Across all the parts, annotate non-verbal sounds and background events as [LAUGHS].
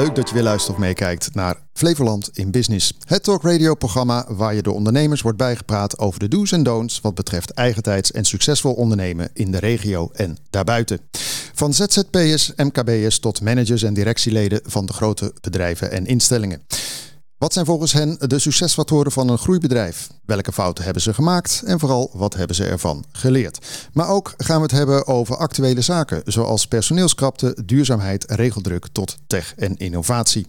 Leuk dat je weer luistert of meekijkt naar Flevoland in Business. Het talkradio-programma waar je door ondernemers wordt bijgepraat over de do's en don'ts wat betreft eigentijds en succesvol ondernemen in de regio en daarbuiten. Van ZZP'ers, MKB'ers tot managers en directieleden van de grote bedrijven en instellingen. Wat zijn volgens hen de succesfactoren van een groeibedrijf? Welke fouten hebben ze gemaakt en vooral wat hebben ze ervan geleerd? Maar ook gaan we het hebben over actuele zaken, zoals personeelskrapte, duurzaamheid, regeldruk tot tech en innovatie.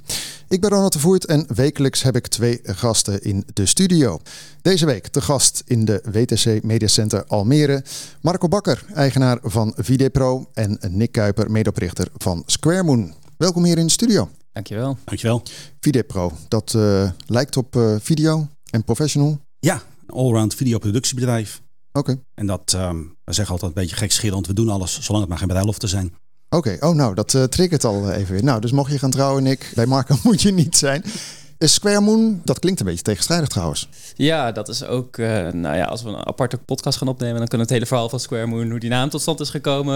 Ik ben Ronald de Voert en wekelijks heb ik twee gasten in de studio. Deze week de gast in de WTC Media Center Almere, Marco Bakker, eigenaar van Videpro en Nick Kuiper, medeoprichter van SquareMoon. Welkom hier in de studio. Dankjewel. Dankjewel. Videpro, dat uh, lijkt op uh, video en professional? Ja, een allround videoproductiebedrijf. Oké. Okay. En dat, um, we zeggen altijd een beetje gekscherend, we doen alles zolang het maar geen bruiloften zijn. Oké, okay. oh nou, dat uh, triggert al even weer. Nou, dus mocht je gaan trouwen, Nick, bij Marco [LAUGHS] moet je niet zijn. Square Moon, dat klinkt een beetje tegenstrijdig trouwens. Ja, dat is ook, uh, nou ja, als we een aparte podcast gaan opnemen, dan kunnen we het hele verhaal van Square Moon, hoe die naam tot stand is gekomen,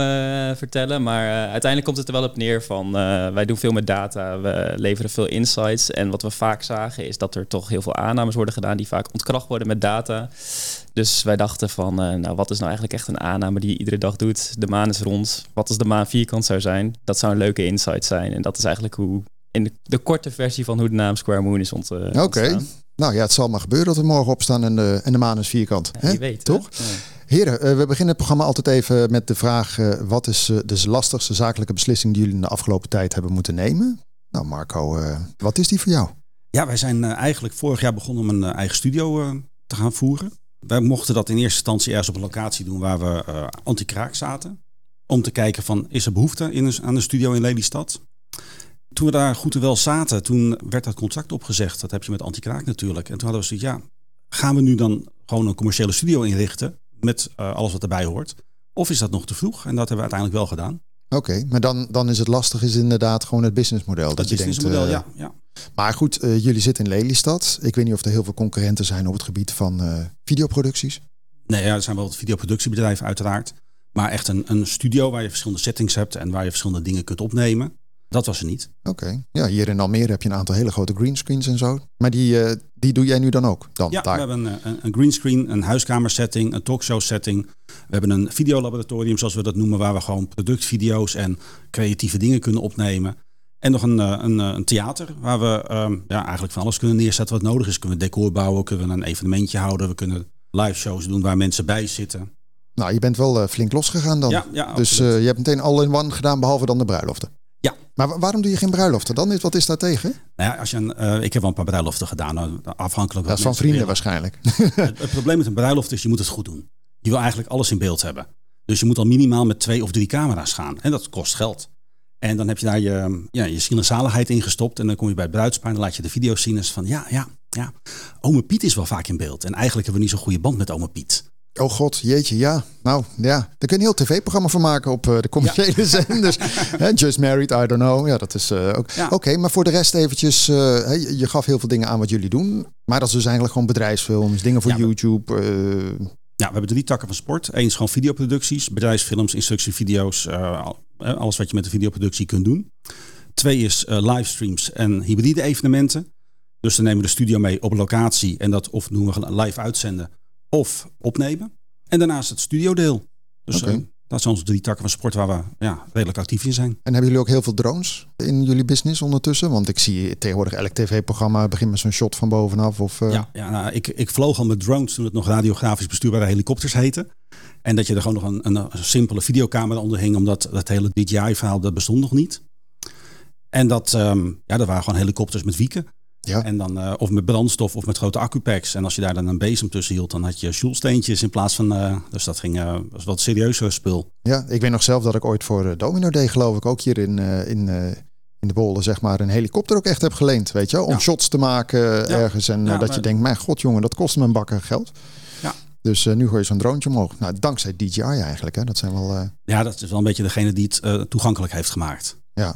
uh, vertellen. Maar uiteindelijk komt het er wel op neer van, wij doen veel met data, we leveren veel insights. En wat we vaak zagen is dat er toch heel veel aannames worden gedaan die vaak ontkracht worden met data. Dus wij dachten van, nou wat is nou eigenlijk echt een aanname die je iedere dag doet? De maan is rond. Wat als de maan vierkant zou zijn? Dat zou een leuke insight zijn. En dat is eigenlijk hoe in de, de, korte versie van hoe de naam Square Moon is ont, uh, Oké. Okay. Nou ja, het zal maar gebeuren dat we morgen opstaan en de, en de maan is vierkant. Ja, je weet, Toch? Ja. Heren, uh, we beginnen het programma altijd even met de vraag... Uh, wat is de lastigste zakelijke beslissing die jullie in de afgelopen tijd hebben moeten nemen? Nou Marco, wat is die voor jou? Ja, wij zijn eigenlijk vorig jaar begonnen om een eigen studio te gaan voeren. Wij mochten dat in eerste instantie ergens op een locatie doen waar we anti-kraak zaten. Om te kijken van, is er behoefte in een, aan een studio in Lelystad? Toen we daar goed en wel zaten, toen werd dat contract opgezegd. Dat heb je met Antikraak natuurlijk. En toen hadden we zoiets, ja, gaan we nu dan gewoon een commerciële studio inrichten met uh, alles wat erbij hoort? Of is dat nog te vroeg? En dat hebben we uiteindelijk wel gedaan. Oké, okay, maar dan, dan is het lastig is inderdaad gewoon het businessmodel. Dat, dat je businessmodel, denkt, uh, ja, ja. Maar goed, uh, jullie zitten in Lelystad. Ik weet niet of er heel veel concurrenten zijn op het gebied van videoproducties. Nee, ja, er zijn wel videoproductiebedrijven uiteraard. Maar echt een, een studio waar je verschillende settings hebt en waar je verschillende dingen kunt opnemen. Dat was er niet. Oké. Okay. Ja, hier in Almere heb je een aantal hele grote greenscreens en zo. Maar die, uh, die doe jij nu dan ook? Dan, ja, daar. we hebben een, een greenscreen, een huiskamersetting, een talkshow setting. We hebben een videolaboratorium, zoals we dat noemen, waar we gewoon productvideo's en creatieve dingen kunnen opnemen. En nog een, een, een theater, waar we um, ja, eigenlijk van alles kunnen neerzetten wat nodig is. Kunnen we decor bouwen, kunnen we een evenementje houden, we kunnen live shows doen waar mensen bij zitten. Nou, je bent wel uh, flink losgegaan dan. Ja, ja dus uh, je hebt meteen all in one gedaan, behalve dan de bruiloften. Ja. Maar waarom doe je geen bruiloften dan? Wat is daar tegen? Nou ja, als je een, uh, ik heb wel een paar bruiloften gedaan, afhankelijk Dat is van vrienden willen. waarschijnlijk. het, het, [LAUGHS] probleem met een bruiloft is, je moet het goed doen. Je wil eigenlijk alles in beeld hebben. Dus je moet al minimaal met twee of drie camera's gaan. En dat kost geld. En dan heb je daar je, ja, je ziel en zaligheid in gestopt. En dan kom je bij het bruidspaar en dan laat je de video's zien. En van ja, ja, ja. Ome Piet is wel vaak in beeld. En eigenlijk hebben we niet zo'n goede band met ome Piet. Oh god, jeetje, ja. Nou ja, daar kun je een heel tv-programma van maken op uh, de commerciële ja. zenders. [LAUGHS] Just Married, I don't know. Ja, dat is uh, ook. Ja. Oké, okay, maar voor de rest eventjes, uh, je, je gaf heel veel dingen aan wat jullie doen. Maar dat is dus eigenlijk gewoon bedrijfsfilms, dingen voor ja, YouTube. Ja, we hebben drie takken van sport. Eén is gewoon videoproducties, bedrijfsfilms, instructievideo's. alles wat je met de videoproductie kunt doen. Twee is livestreams en hybride evenementen. Dus dan nemen we de studio mee op locatie en dat of doen we live uitzenden of opnemen. En daarnaast het studiodeel. Dus okay. uh, dat zijn onze drie takken van sport waar we ja, redelijk actief in zijn. En hebben jullie ook heel veel drones in jullie business ondertussen? Want ik zie tegenwoordig elk tv-programma begint met zo'n shot van bovenaf. Of, uh... Ja, ja nou, ik, ik vloog al met drones toen het nog radiografisch bestuurbare helikopters heette. En dat je er gewoon nog een, een, een simpele videocamera onder hing, omdat dat hele DJI-verhaal dat bestond nog niet. En dat, um, ja, dat waren gewoon helikopters met wieken. Ja. En dan, uh, of met brandstof of met grote accupacks. En als je daar dan een bezem tussen hield, dan had je sjoelsteentjes in plaats van. Uh, dus dat ging, uh, was wat serieuzer spul. Ja, ik weet nog zelf dat ik ooit voor Domino deed, geloof ik, ook hier in, in, in de Bollen, zeg maar, een helikopter ook echt heb geleend. Weet je, om ja. shots te maken ja. ergens. En dat maar... je denkt, mijn god jongen, dat kost me een bakken geld. Ja. Dus nu gooi je zo'n droontje omhoog. Nou, dankzij DJI eigenlijk. Hè? Dat zijn wel. Ja, dat is wel een beetje degene die het toegankelijk heeft gemaakt. Ja.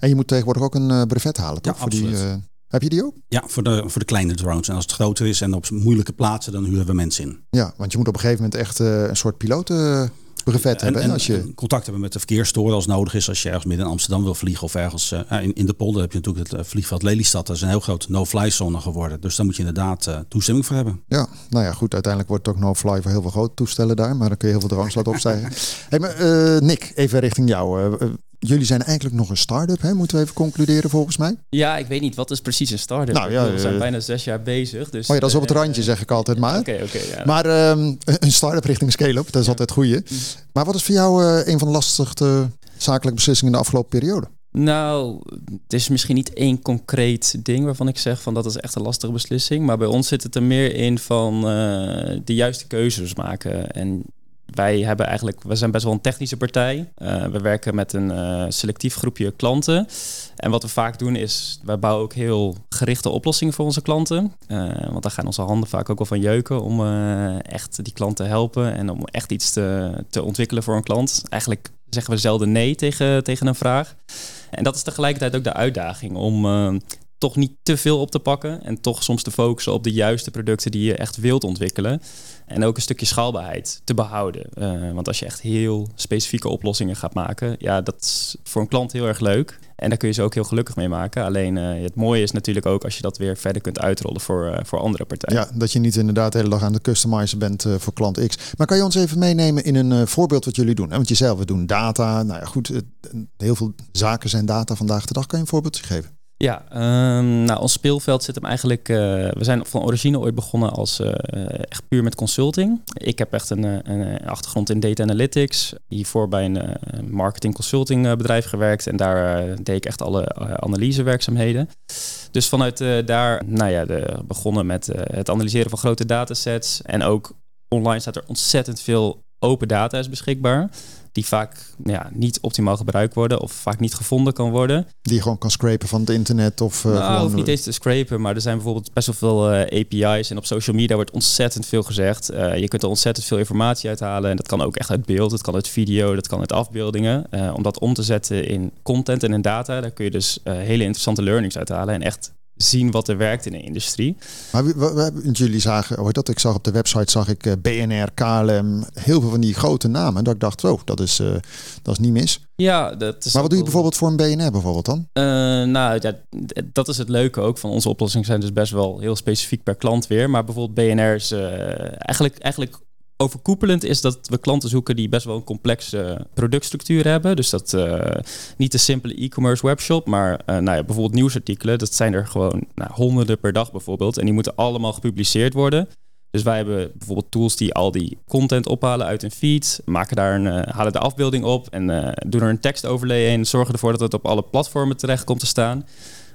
En je moet tegenwoordig ook een brevet halen, toch? Ja, voor absoluut. die. Heb je die ook? Ja, voor de, voor de kleine drones. En als het groter is en op moeilijke plaatsen, dan huren we mensen in. Ja, want je moet op een gegeven moment echt uh, een soort piloten. brevet En, hebben. en, als je... en contact hebben met de verkeerstoren als nodig is. Als je ergens midden in Amsterdam wil vliegen of ergens eh, in, in de polder heb je natuurlijk het eh, vliegveld Lelystad. Dat is een heel groot no-fly zone geworden. Dus daar moet je inderdaad eh, toestemming voor hebben. Ja, nou ja, goed. Uiteindelijk wordt het ook no-fly voor heel veel grote toestellen daar. Maar dan kun je heel veel drones laten opstijgen. [LAUGHS] hey, maar, eh, Nick, even richting jou. Jullie zijn eigenlijk nog een start-up, hè? moeten we even concluderen volgens mij. Ja, ik weet niet, wat is precies een start-up? Nou ja, we zijn eh, bijna zes jaar bezig. Dus, Oh ja, dat is op het eh, randje, zeg ik altijd maar. Oké, oké. ja. Maar ehm, een start-up richting scale-up, dat is altijd het goede. Maar wat is voor jou eh, een van de lastigste zakelijke beslissingen in de afgelopen periode? Nou, het is misschien niet één concreet ding waarvan ik zeg van dat is echt een lastige beslissing. Maar bij ons zit het er meer in van de juiste keuzes maken. En wij hebben eigenlijk, we zijn best wel een technische partij. Eh, we werken met een eh, selectief groepje klanten. En wat we vaak doen is, wij bouwen ook heel gerichte oplossingen voor onze klanten. Eh, want daar gaan onze handen vaak ook wel van jeuken om echt die klant te helpen en om echt iets te, te ontwikkelen voor een klant. Eigenlijk zeggen we zelden nee tegen, tegen een vraag. En dat is tegelijkertijd ook de uitdaging om toch niet te veel op te pakken en toch soms te focussen op de juiste producten die je echt wilt ontwikkelen. En ook een stukje schaalbaarheid te behouden. Eh, want als je echt heel specifieke oplossingen gaat maken, ja, dat is voor een klant heel erg leuk. En daar kun je ze ook heel gelukkig mee maken. Alleen eh, het mooie is natuurlijk ook als je dat weer verder kunt uitrollen voor, eh, voor andere partijen. Ja, dat je niet inderdaad de hele dag aan de customizen bent voor klant X. Maar kan je ons even meenemen in een voorbeeld wat jullie doen? Want je zelf, we doen data. Nou ja, goed, heel veel zaken zijn data vandaag de dag. Kan je een voorbeeldje geven? Ja, ehm, nou, ons speelveld zit hem eigenlijk. eh, we zijn van origine ooit begonnen als eh, echt puur met consulting. Ik heb echt een, eh, een achtergrond in data analytics. Hiervoor bij een marketing consulting bedrijf gewerkt. En daar deed ik echt alle analysewerkzaamheden. Dus vanuit daar, nou ja, de, begonnen met het analyseren van grote datasets. En ook online staat er ontzettend veel open data beschikbaar. Die vaak ja, niet optimaal gebruikt worden of vaak niet gevonden kan worden. Die je gewoon kan scrapen van het internet of eh, nou, gewoon... hoeft niet eens te scrapen, maar er zijn bijvoorbeeld best wel veel eh, API's. En op social media wordt ontzettend veel gezegd. Eh, je kunt er ontzettend veel informatie uithalen. En dat kan ook echt uit beeld, het kan uit video, dat kan uit afbeeldingen. Om dat om te zetten in content en in data, daar kun je dus hele interessante learnings uithalen. En echt zien wat er werkt in de industrie. Maar we, we, jullie zagen, heet dat? Ik zag op de website zag ik eh, BNR, KLM, heel veel van die grote namen. Dat ik dacht, zo, dat is, eh, dat is niet mis. Ja, dat is Maar wat doe je bijvoorbeeld voor een BNR bijvoorbeeld dan? Eh, nou ja, dat is het leuke ook van onze oplossingen zijn dus best wel heel specifiek per klant weer. Maar bijvoorbeeld BNR is eigenlijk, eigenlijk overkoepelend is dat we klanten zoeken die best wel een complexe productstructuur hebben. Dus dat eh, niet de simpele e-commerce webshop, maar eh, nou ja, bijvoorbeeld nieuwsartikelen. Dat zijn er gewoon nou, honderden per dag bijvoorbeeld. En die moeten allemaal gepubliceerd worden. Dus wij hebben bijvoorbeeld tools die al die content ophalen uit een feed, maken daar een, eh, halen de afbeelding op en eh, doen er een tekstoverlay in, zorgen ervoor dat het op alle platformen terecht komt te staan.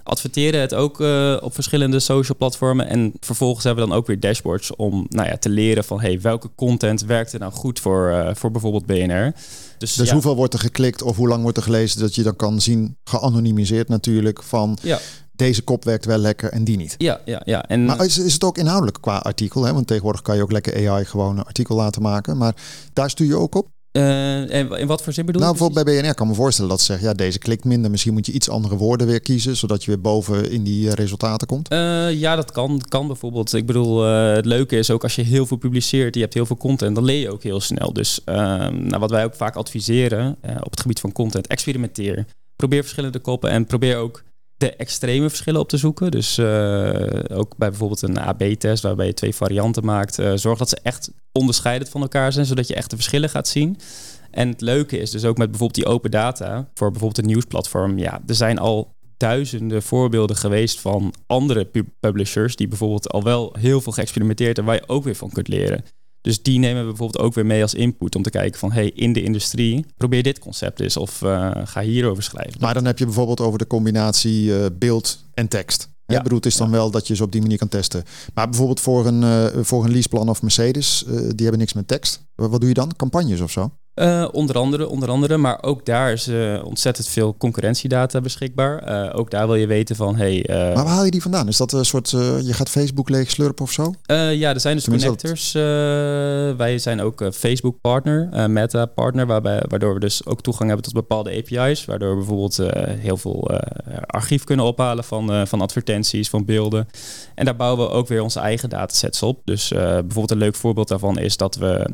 Adverteren het ook eh, op verschillende social platformen en vervolgens hebben we dan ook weer dashboards om nou ja, te leren van hey, welke content werkt er nou goed voor, eh, voor bijvoorbeeld BNR. Dus, Dus ja, hoeveel wordt er geklikt of hoe lang wordt er gelezen? Dat je dan kan zien, geanonimiseerd natuurlijk, van Ja, deze kop werkt wel lekker en die niet. ja, ja, ja. En, Maar is, is het ook inhoudelijk qua artikel? Hè? Want tegenwoordig kan je ook lekker AI gewoon een artikel laten maken. Maar daar stuur je ook op? Eh, en in wat voor zin bedoel nou, je bijvoorbeeld bij BNR kan ik me voorstellen dat ze zeggen... ja, deze klikt minder. Misschien moet je iets andere woorden weer kiezen... zodat je weer boven in die eh, resultaten komt. Eh, ja, dat kan, kan bijvoorbeeld. Ik bedoel, het leuke is ook als je heel veel publiceert, je hebt heel veel content, dan leer je ook heel snel. Dus ehm, nou, wat wij ook vaak adviseren op het gebied van content, experimenteer. Probeer verschillende koppen en probeer ook de extreme verschillen op te zoeken. Dus eh, ook bij bijvoorbeeld een AB-test waarbij je twee varianten maakt. eh, zorg dat ze echt onderscheidend van elkaar zijn, zodat je echt de verschillen gaat zien. En het leuke is dus ook met bijvoorbeeld die open data voor bijvoorbeeld een nieuwsplatform. Ja, er zijn al duizenden voorbeelden geweest van andere pu- publishers die bijvoorbeeld al wel heel veel geëxperimenteerd hebben waar je ook weer van kunt leren. Dus die nemen we bijvoorbeeld ook weer mee als input om te kijken van hey, in de industrie probeer dit concept eens of eh, ga hierover schrijven. Maar dan heb je bijvoorbeeld over de combinatie eh, beeld en tekst. Ja. Ja. bedoel, het is dan wel dat je ze op die manier kan testen. Maar bijvoorbeeld voor een, eh, voor een leaseplan of Mercedes, die hebben niks met tekst. Wat, wat doe je dan? Campagnes of zo? Eh, onder andere, onder andere, maar ook daar is eh, ontzettend veel concurrentiedata beschikbaar. Eh, ook daar wil je weten van, hey, Maar waar haal je die vandaan? Is dat een soort, je gaat Facebook leeg slurpen of zo? Ja, er zijn dus Tenminste, connectors. wij zijn ook eh, Facebook-partner, eh, Meta-partner, waarbij, waardoor we dus ook toegang hebben tot bepaalde API's. Waardoor we bijvoorbeeld heel veel archief kunnen ophalen van, van advertenties, van beelden. En daar bouwen we ook weer onze eigen datasets op. Dus bijvoorbeeld een leuk voorbeeld daarvan is dat we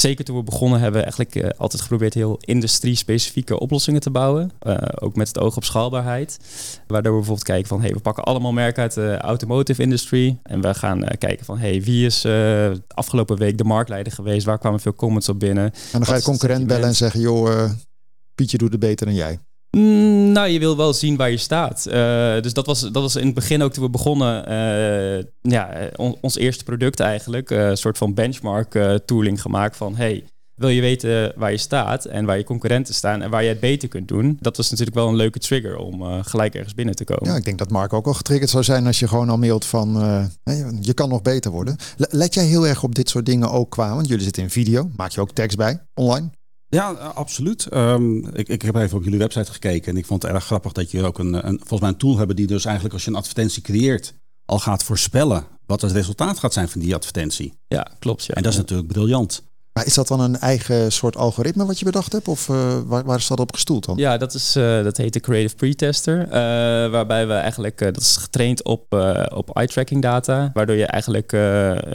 zeker toen we begonnen hebben we eigenlijk uh, altijd geprobeerd heel industrie-specifieke oplossingen te bouwen. Uh, ook met het oog op schaalbaarheid. Waardoor we bijvoorbeeld kijken van, hey, we pakken allemaal merken uit de automotive industry. En we gaan uh, kijken van, hey, wie is afgelopen week de marktleider geweest? Waar kwamen veel comments op binnen? En dan ga je concurrent bellen en zeggen, joh, Pietje doet het beter dan jij. Mm, nou, je wil wel zien waar je staat. Uh, dus dat was, dat was in het begin ook toen we begonnen. Uh, ja, on, ons eerste product eigenlijk. Een soort van benchmark tooling gemaakt van... hey, wil je weten waar je staat en waar je concurrenten staan... en waar je het beter kunt doen? Dat was natuurlijk wel een leuke trigger om gelijk ergens binnen te komen. Ja, ik denk dat Mark ook al getriggerd zou zijn... als je gewoon al mailt van je kan nog beter worden. Let jij heel erg op dit soort dingen ook qua... want jullie zitten in video, maak je ook tekst bij online? Ja, absoluut. Um, ik, ik heb even op jullie website gekeken en ik vond het erg grappig dat jullie ook een, een, volgens mij een tool hebben die dus eigenlijk als je een advertentie creëert al gaat voorspellen wat het resultaat gaat zijn van die advertentie. Ja, klopt. Ja. En dat is natuurlijk briljant. Is dat dan een eigen soort algoritme wat je bedacht hebt? Of uh, waar, is dat op gestoeld dan? Ja, dat, is, uh, dat heet de Creative Pretester. Uh, waarbij we eigenlijk, dat is getraind op, op eye-tracking data. Waardoor je eigenlijk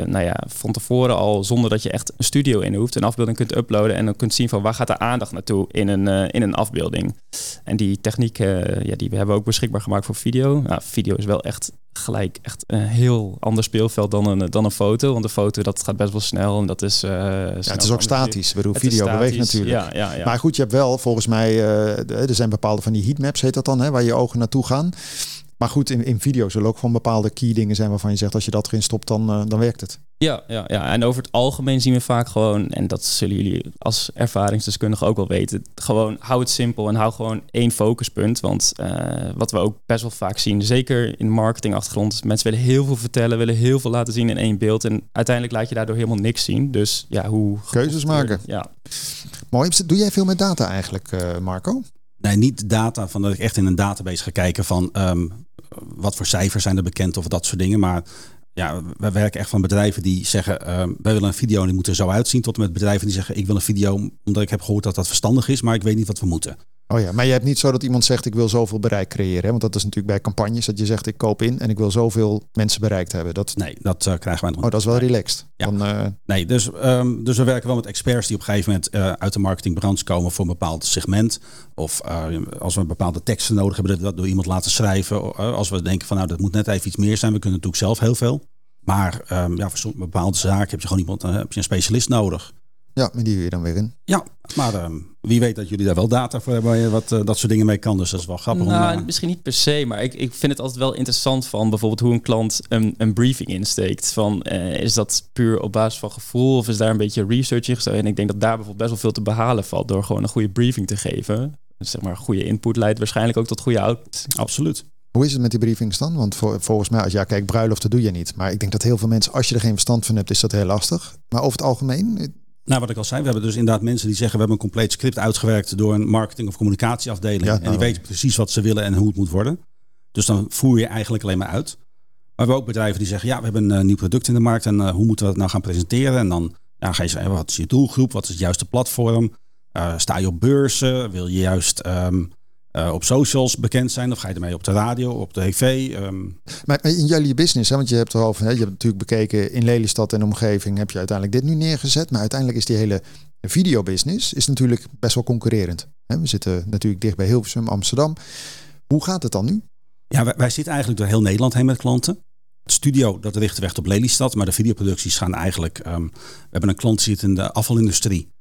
nou ja, van tevoren al, zonder dat je echt een studio in hoeft, een afbeelding kunt uploaden. En dan kunt zien van waar gaat de aandacht naartoe in een, in een afbeelding. En die techniek, ja, die we hebben ook beschikbaar gemaakt voor video. Nou, video is wel echt gelijk echt een heel ander speelveld dan een, dan een foto. Want een foto dat gaat best wel snel en dat is. Uh, ja, het is ook statisch. Ik bedoel, video beweegt natuurlijk. Ja, ja, ja. Maar goed, je hebt wel volgens mij, uh, er zijn bepaalde van die heatmaps, heet dat dan, hè, waar je ogen naartoe gaan. Maar goed, in, in video zullen ook gewoon bepaalde key dingen zijn waarvan je zegt als je dat erin stopt, dan, uh, dan werkt het. Ja, ja, ja, en over het algemeen zien we vaak gewoon, en dat zullen jullie als ervaringsdeskundige ook wel weten, gewoon hou het simpel en hou gewoon één focuspunt. Want uh, wat we ook best wel vaak zien, zeker in de marketingachtergrond, mensen willen heel veel vertellen, willen heel veel laten zien in één beeld. En uiteindelijk laat je daardoor helemaal niks zien. Dus ja, hoe... Keuzes maken. Ja. Mooi. Doe jij veel met data eigenlijk, uh, Marco? Nee, niet data van dat ik echt in een database ga kijken van um, wat voor cijfers zijn er bekend of dat soort dingen. Maar ja, wij werken echt van bedrijven die zeggen, uh, wij willen een video en die moet er zo uitzien. Tot en met bedrijven die zeggen, ik wil een video omdat ik heb gehoord dat dat verstandig is, maar ik weet niet wat we moeten. Oh ja, maar je hebt niet zo dat iemand zegt ik wil zoveel bereik creëren. Hè? Want dat is natuurlijk bij campagnes dat je zegt ik koop in en ik wil zoveel mensen bereikt hebben. Dat... Nee, dat uh, krijgen wij nog Oh, dat is wel relaxed. Ja. Dan, uh... Nee, dus, um, dus we werken wel met experts die op een gegeven moment uh, uit de marketingbranche komen voor een bepaald segment. Of als we bepaalde teksten nodig hebben, dat door iemand laten schrijven. als we denken van nou dat moet net even iets meer zijn. We kunnen natuurlijk zelf heel veel. Maar um, ja, voor bepaalde zaken heb je gewoon iemand, heb je een specialist nodig. Ja, maar die huur je dan weer in. Ja, maar uh, wie weet dat jullie daar wel data voor hebben waar je wat, uh, dat soort dingen mee kan. Dus dat is wel grappig. Nou, om, uh... misschien niet per se, maar ik, ik vind het altijd wel interessant van bijvoorbeeld hoe een klant een, een briefing insteekt. Van, eh, is dat puur op basis van gevoel of is daar een beetje research in gestoken? En ik denk dat daar bijvoorbeeld best wel veel te behalen valt door gewoon een goede briefing te geven. Dus zeg maar, goede input leidt waarschijnlijk ook tot goede output. Absoluut. Hoe is het met die briefings dan? Want voor, volgens mij, als ja, kijk, bruiloft, doe je niet. Maar ik denk dat heel veel mensen, als je er geen verstand van hebt, is dat heel lastig. Maar over het algemeen, nou, wat ik al zei, we hebben dus inderdaad mensen die zeggen... we hebben een compleet script uitgewerkt door een marketing- of communicatieafdeling. en die nou. weten precies wat ze willen en hoe het moet worden. Dus dan voer je eigenlijk alleen maar uit. Maar we hebben ook bedrijven die zeggen... ja, we hebben een nieuw product in de markt en uh, hoe moeten we het nou gaan presenteren? En dan ga je zeggen, wat is je doelgroep? Wat is het juiste platform? Uh, sta je op beurzen? Wil je juist... Um, uh, op socials bekend zijn? Of ga je ermee op de radio, op de tv? Um... Maar in jullie business, hè, want je hebt erover, hè, je hebt natuurlijk bekeken in Lelystad en omgeving, heb je uiteindelijk dit nu neergezet. Maar uiteindelijk is die hele videobusiness is natuurlijk best wel concurrerend. Hè, we zitten natuurlijk dicht bij Hilversum, Amsterdam. Hoe gaat het dan nu? Ja, wij, wij zitten eigenlijk door heel Nederland heen met klanten. Het studio, dat richt weg op Lelystad, maar de videoproducties gaan eigenlijk... Um, we hebben een klant die zit in de afvalindustrie.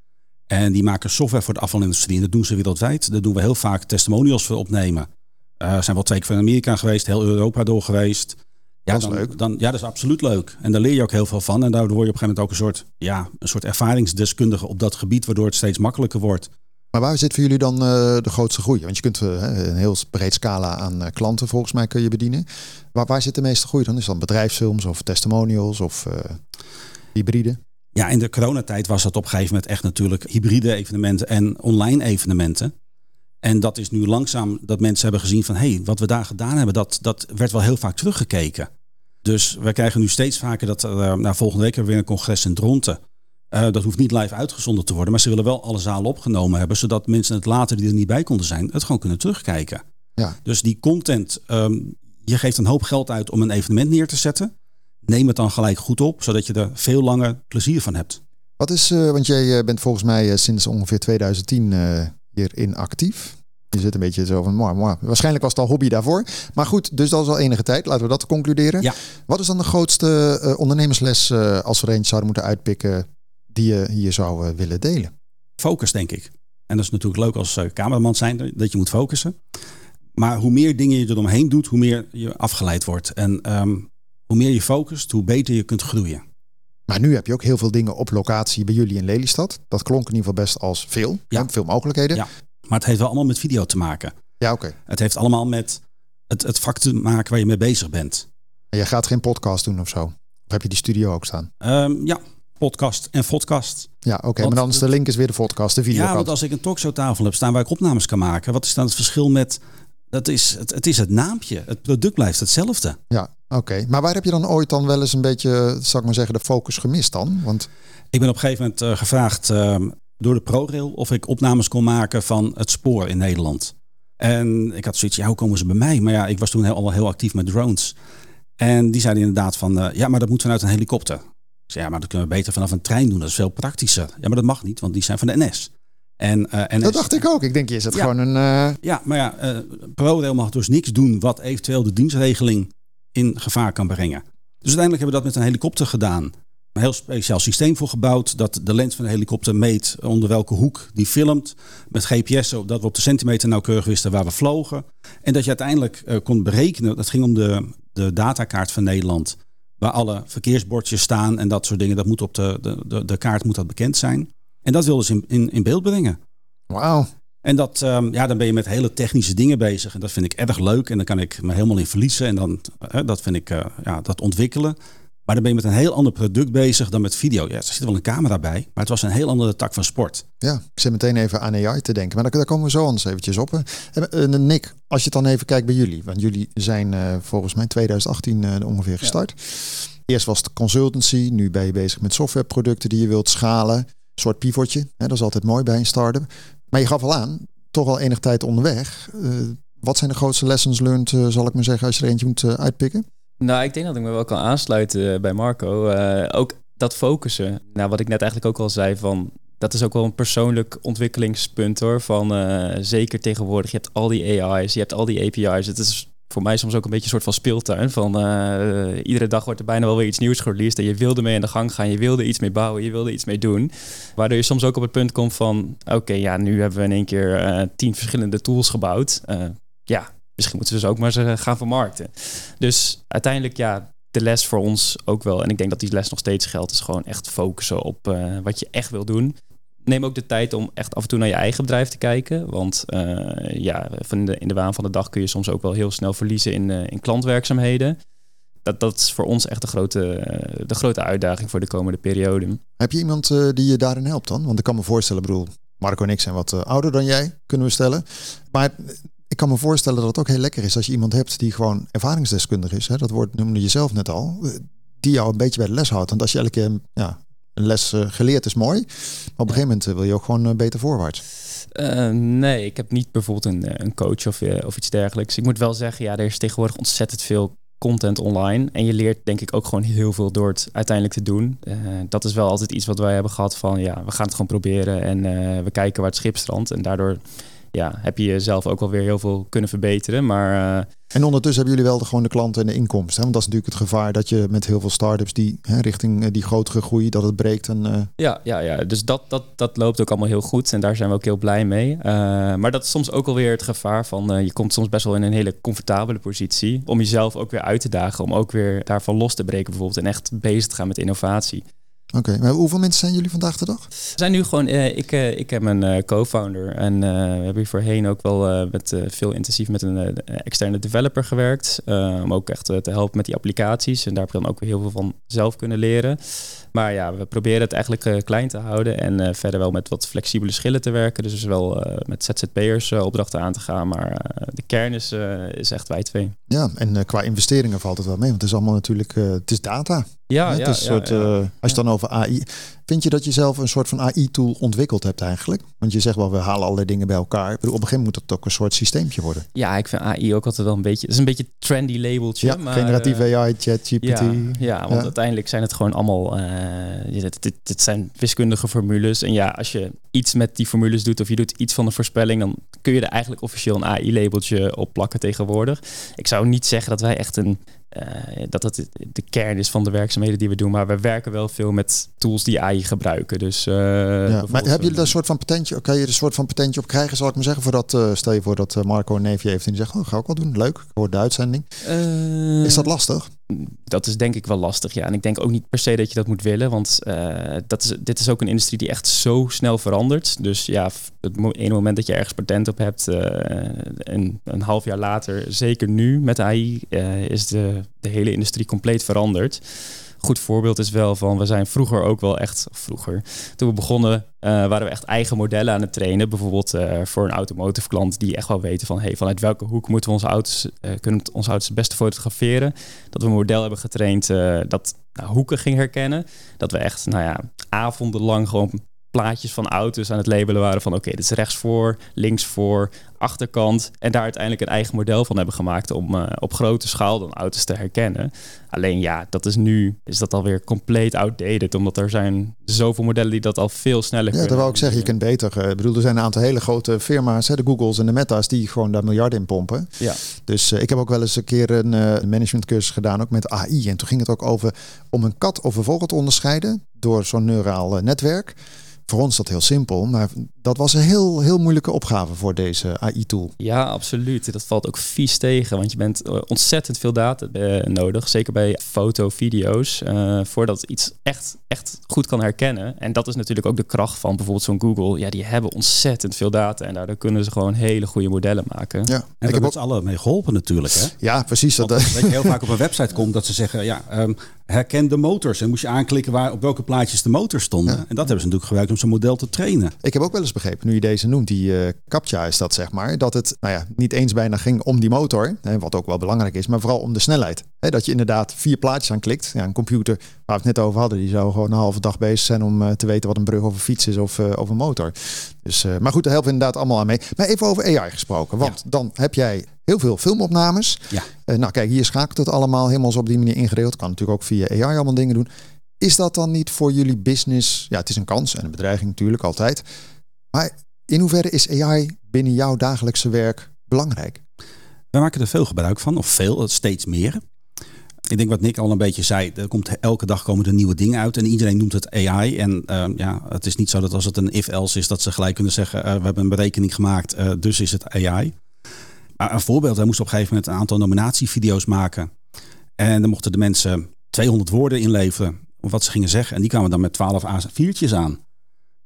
En die maken software voor de afvalindustrie. En dat doen ze wereldwijd. Daar doen we heel vaak testimonials voor opnemen. Uh, zijn wel twee keer van Amerika geweest, heel Europa door geweest. Ja, dat is dan, leuk. Dan, ja, dat is absoluut leuk. En daar leer je ook heel veel van. En daardoor word je op een gegeven moment ook een soort, ja, een soort ervaringsdeskundige op dat gebied, waardoor het steeds makkelijker wordt. Maar waar zit voor jullie dan uh, de grootste groei? Want je kunt uh, een heel breed scala aan klanten volgens mij kun je bedienen. Waar, waar zit de meeste groei dan? Is dat bedrijfsfilms of testimonials of hybride? Ja, in de coronatijd was dat op een gegeven moment echt natuurlijk hybride evenementen en online evenementen. En dat is nu langzaam dat mensen hebben gezien van hé, hey, wat we daar gedaan hebben, dat, dat werd wel heel vaak teruggekeken. Dus we krijgen nu steeds vaker dat, uh, nou, volgende week hebben we weer een congres in Dronten. Uh, dat hoeft niet live uitgezonden te worden, maar ze willen wel alle zalen opgenomen hebben, zodat mensen het later die er niet bij konden zijn, het gewoon kunnen terugkijken. Ja. Dus die content, um, je geeft een hoop geld uit om een evenement neer te zetten neem het dan gelijk goed op, zodat je er veel langer plezier van hebt. Wat is, uh, want jij bent volgens mij sinds ongeveer 2010 hierin actief. Je zit een beetje zo van, moi, moi. waarschijnlijk was het al hobby daarvoor. Maar goed, dus dat is al enige tijd. Laten we dat concluderen. Ja. Wat is dan de grootste uh, ondernemersles uh, als we er eentje zouden moeten uitpikken die je hier zou uh, willen delen? Focus, denk ik. En dat is natuurlijk leuk als cameraman zijn, dat je moet focussen. Maar hoe meer dingen je eromheen doet, hoe meer je afgeleid wordt. En um, hoe meer je focust, hoe beter je kunt groeien. Maar nu heb je ook heel veel dingen op locatie bij jullie in Lelystad. Dat klonk in ieder geval best als veel. Ja. Veel mogelijkheden. Ja. Maar het heeft wel allemaal met video te maken. Ja, oké. Het heeft allemaal met het, het vak te maken waar je mee bezig bent. En jij gaat geen podcast doen of zo? Of heb je die studio ook staan? Um, ja, podcast en podcast. Ja, oké. maar dan is de link is weer de podcast, de video. Ja, want als ik een talkshowtafel heb staan waar ik opnames kan maken, wat is dan het verschil met dat is, het, het is het naampje. Het product blijft hetzelfde. Ja, oké. Maar waar heb je dan ooit dan wel eens een beetje, zal ik maar zeggen, de focus gemist dan? Want... Ik ben op een gegeven moment uh, gevraagd uh, door de ProRail of ik opnames kon maken van het spoor in Nederland. En ik had zoiets, ja, hoe komen ze bij mij? Maar ja, ik was toen heel, al heel actief met drones. En die zeiden inderdaad van, uh, ja, maar dat moet vanuit een helikopter. Ik zei, ja, maar dat kunnen we beter vanaf een trein doen. Dat is veel praktischer. Ja, maar dat mag niet, want die zijn van de NS. En, uh, NS, dat dacht ik ook. Ik denk, is het gewoon een... Uh... Ja, maar ja, ProRail mag dus niks doen wat eventueel de dienstregeling in gevaar kan brengen. Dus uiteindelijk hebben we dat met een helikopter gedaan een heel speciaal systeem voor gebouwd. Dat de lens van de helikopter meet onder welke hoek die filmt. Met GPS, zodat we op de centimeter nauwkeurig wisten waar we vlogen. En dat je uiteindelijk uh, kon berekenen. Dat ging om de, de datakaart van Nederland. Waar alle verkeersbordjes staan en dat soort dingen. Dat moet op de, de, de, de kaart moet dat bekend zijn. En dat wilden ze in, in, in beeld brengen. Wauw. En dat, um, ja, dan ben je met hele technische dingen bezig. En dat vind ik erg leuk. En dan kan ik me helemaal in verliezen. En dan, uh, dat vind ik, uh, ja, dat ontwikkelen. Maar dan ben je met een heel ander product bezig dan met video. Ja, er zit wel een camera bij, maar het was een heel andere tak van sport. Ja, ik zit meteen even aan AI te denken, maar daar, daar komen we zo anders eventjes op. En, uh, Nick, als je het dan even kijkt bij jullie, want jullie zijn uh, volgens mij 2018 uh, ongeveer gestart. Ja. Eerst was het consultancy, nu ben je bezig met softwareproducten die je wilt schalen. Een soort pivotje, hè, dat is altijd mooi bij een start-up. Maar je gaf al aan, toch al enig tijd onderweg. wat zijn de grootste lessons learned, zal ik maar zeggen, als je er eentje moet uitpikken? Nou, ik denk dat ik me wel kan aansluiten bij Marco. Ook dat focussen. Nou, wat ik net eigenlijk ook al zei van... Dat is ook wel een persoonlijk ontwikkelingspunt hoor. Van zeker tegenwoordig. Je hebt al die AI's, je hebt al die API's. Het is voor mij soms ook een beetje een soort van speeltuin. Van uh, iedere dag wordt er bijna wel weer iets nieuws gereleased. En je wilde mee aan de gang gaan. Je wilde iets mee bouwen. Je wilde iets mee doen. Waardoor je soms ook op het punt komt van... Oké, ja, nu hebben we in één keer tien verschillende tools gebouwd. ja, misschien moeten we ze ook maar gaan vermarkten. Dus uiteindelijk, ja, de les voor ons ook wel. En ik denk dat die les nog steeds geldt. Is gewoon echt focussen op wat je echt wil doen. Neem ook de tijd om echt af en toe naar je eigen bedrijf te kijken. Want uh, ja, van de, in de waan van de dag kun je soms ook wel heel snel verliezen in, uh, in klantwerkzaamheden. Dat, dat is voor ons echt de grote, de grote uitdaging voor de komende periode. Heb je iemand die je daarin helpt dan? Want ik kan me voorstellen, bedoel, Marco en ik zijn wat ouder dan jij, kunnen we stellen. Maar ik kan me voorstellen dat het ook heel lekker is als je iemand hebt die gewoon ervaringsdeskundig is. Hè? Dat woord noemde je zelf net al. Die jou een beetje bij de les houdt. Want als je elke keer ja, een les uh, geleerd is mooi. Maar op een gegeven moment wil je ook gewoon uh, beter voorwaarts. Uh, nee, ik heb niet bijvoorbeeld een, een coach of, of iets dergelijks. Ik moet wel zeggen, ja, er is tegenwoordig ontzettend veel content online. En je leert denk ik ook gewoon heel veel door het uiteindelijk te doen. Uh, dat is wel altijd iets wat wij hebben gehad van ja, we gaan het gewoon proberen en we kijken waar het schip strandt. En daardoor ja, heb je jezelf ook wel weer heel veel kunnen verbeteren. Maar, uh... En ondertussen hebben jullie wel de, gewoon de klanten en de inkomsten. Want dat is natuurlijk het gevaar dat je met heel veel startups die hè, richting die grotere groei, dat het breekt. En, uh... ja, ja, ja, dus dat, dat, dat loopt ook allemaal heel goed. En daar zijn we ook heel blij mee. Uh, maar dat is soms ook alweer het gevaar van je komt soms best wel in een hele comfortabele positie. Om jezelf ook weer uit te dagen. Om ook weer daarvan los te breken bijvoorbeeld. En echt bezig te gaan met innovatie. Oké, maar hoeveel mensen zijn jullie vandaag de dag? We zijn nu gewoon, uh, ik, uh, ik heb een uh, co-founder en we hebben hier voorheen ook wel met, veel intensief met een externe developer gewerkt. om ook echt te helpen met die applicaties en daar heb ik dan ook weer heel veel van zelf kunnen leren. Maar ja, we proberen het eigenlijk klein te houden en verder wel met wat flexibele schillen te werken. Dus wel met ZZP'ers opdrachten aan te gaan, maar de kern is, is echt wij twee. Ja, en qua investeringen valt het wel mee, want het is allemaal natuurlijk, het is data. Ja, Het ja, is een soort, ja, eh, als je het dan over AI... Vind je dat je zelf een soort van AI-tool ontwikkeld hebt eigenlijk? Want je zegt wel, we halen allerlei dingen bij elkaar. Ik bedoel, op een gegeven moment moet het ook een soort systeempje worden. Ja, ik vind AI ook altijd wel een beetje... Het is een beetje een trendy labeltje. Ja, maar, generatieve eh, AI, ChatGPT. Ja, ja, want uiteindelijk zijn het gewoon allemaal... eh, ja, dit, dit, dit zijn wiskundige formules. En ja, als je iets met die formules doet... of je doet iets van een voorspelling... dan kun je er eigenlijk officieel een AI-labeltje op plakken tegenwoordig. Ik zou niet zeggen dat wij echt een... eh, dat het de kern is van de werkzaamheden die we doen. Maar we werken wel veel met tools die AI gebruiken. Dus, eh, Ja, maar hebben jullie daar een soort van patentje? Kan je er een soort van patentje op krijgen, zal ik maar zeggen? Voordat, eh, stel je voor dat Marco een neefje heeft en die zegt, oh, ga ik wel doen. Leuk, ik hoor de uitzending. Is dat lastig? Dat is denk ik wel lastig, ja. En ik denk ook niet per se dat je dat moet willen, want eh, dat is, dit is ook een industrie die echt zo snel verandert. Dus ja, het ene moment dat je ergens patent op hebt, eh, en een half jaar later, zeker nu met AI, eh, is de, de hele industrie compleet veranderd. Goed voorbeeld is wel van, we zijn vroeger ook wel echt, vroeger, toen we begonnen, eh, waren we echt eigen modellen aan het trainen. Bijvoorbeeld eh, voor een automotive klant die echt wel weten van, hey, vanuit welke hoek moeten we onze auto's, eh, kunnen onze auto's het beste fotograferen dat we een model hebben getraind dat nou, hoeken ging herkennen. Dat we echt, nou ja, avondenlang gewoon plaatjes van auto's aan het labelen waren van oké, dit is rechts voor, links voor, achterkant. En daar uiteindelijk een eigen model van hebben gemaakt om eh, op grote schaal dan auto's te herkennen. Alleen ja, dat is nu, is dat alweer compleet outdated, omdat er zijn zoveel modellen die dat al veel sneller Ja, kunnen. dat wou ik zeggen. Je kunt beter. eh, Ik bedoel, er zijn een aantal hele grote firma's, hè, de Googles en de Meta's, die gewoon daar miljarden in pompen. Ja. Dus eh, ik heb ook wel eens een keer een managementcursus gedaan, ook met AI. En toen ging het ook over om een kat of een vogel te onderscheiden door zo'n neuraal netwerk. Voor ons is dat heel simpel, maar dat was een heel, heel moeilijke opgave voor deze AI-tool. Ja, absoluut. Dat valt ook vies tegen, want je bent eh, ontzettend veel data eh, nodig. Zeker bij foto, video's, eh, voordat iets echt, echt goed kan herkennen. En dat is natuurlijk ook de kracht van bijvoorbeeld zo'n Google. Ja, die hebben ontzettend veel data en daardoor kunnen ze gewoon hele goede modellen maken. Ja, En ik heb ook, ons allen mee geholpen natuurlijk. Hè? ja precies. Dat, Want dat je heel [LAUGHS] vaak op een website komt dat ze zeggen, ja, ehm, herken de motors. En moest je aanklikken waar, op welke plaatjes de motors stonden. Ja. En dat hebben ze natuurlijk gebruikt om zo'n model te trainen. Ik heb ook wel eens begrepen, nu je deze noemt, die eh CAPTCHA is dat zeg maar, dat het nou ja, niet eens bijna ging om die motor, hè, wat ook wel belangrijk is, maar vooral om de snelheid. Hè, dat je inderdaad vier plaatjes aanklikt. Ja, een computer, waar we het net over hadden, die zou gewoon een halve dag bezig zijn om eh, te weten wat een brug of een fiets is of, eh, of een motor. Dus, maar goed, daar helpen we inderdaad allemaal aan mee. Maar even over AI gesproken, want dan heb jij heel veel filmopnames. Ja. Eh, nou kijk, hier schakelt het allemaal helemaal zo op die manier ingedeeld. Kan natuurlijk ook via AI allemaal dingen doen. Is dat dan niet voor jullie business? Ja, het is een kans en een bedreiging natuurlijk altijd. Maar in hoeverre is AI binnen jouw dagelijkse werk belangrijk? Wij maken er veel gebruik van, of veel, steeds meer. Ik denk wat Nick al een beetje zei, er komt elke dag komen er nieuwe dingen uit en iedereen noemt het AI. En ehm, ja, het is niet zo dat als het een if-else is, dat ze gelijk kunnen zeggen, eh, we hebben een berekening gemaakt, eh, dus is het AI. Maar een voorbeeld, wij moesten op een gegeven moment een aantal nominatievideo's maken. En dan mochten de mensen 200 woorden inleveren of wat ze gingen zeggen. En die kwamen dan met 12 A4'tjes aan.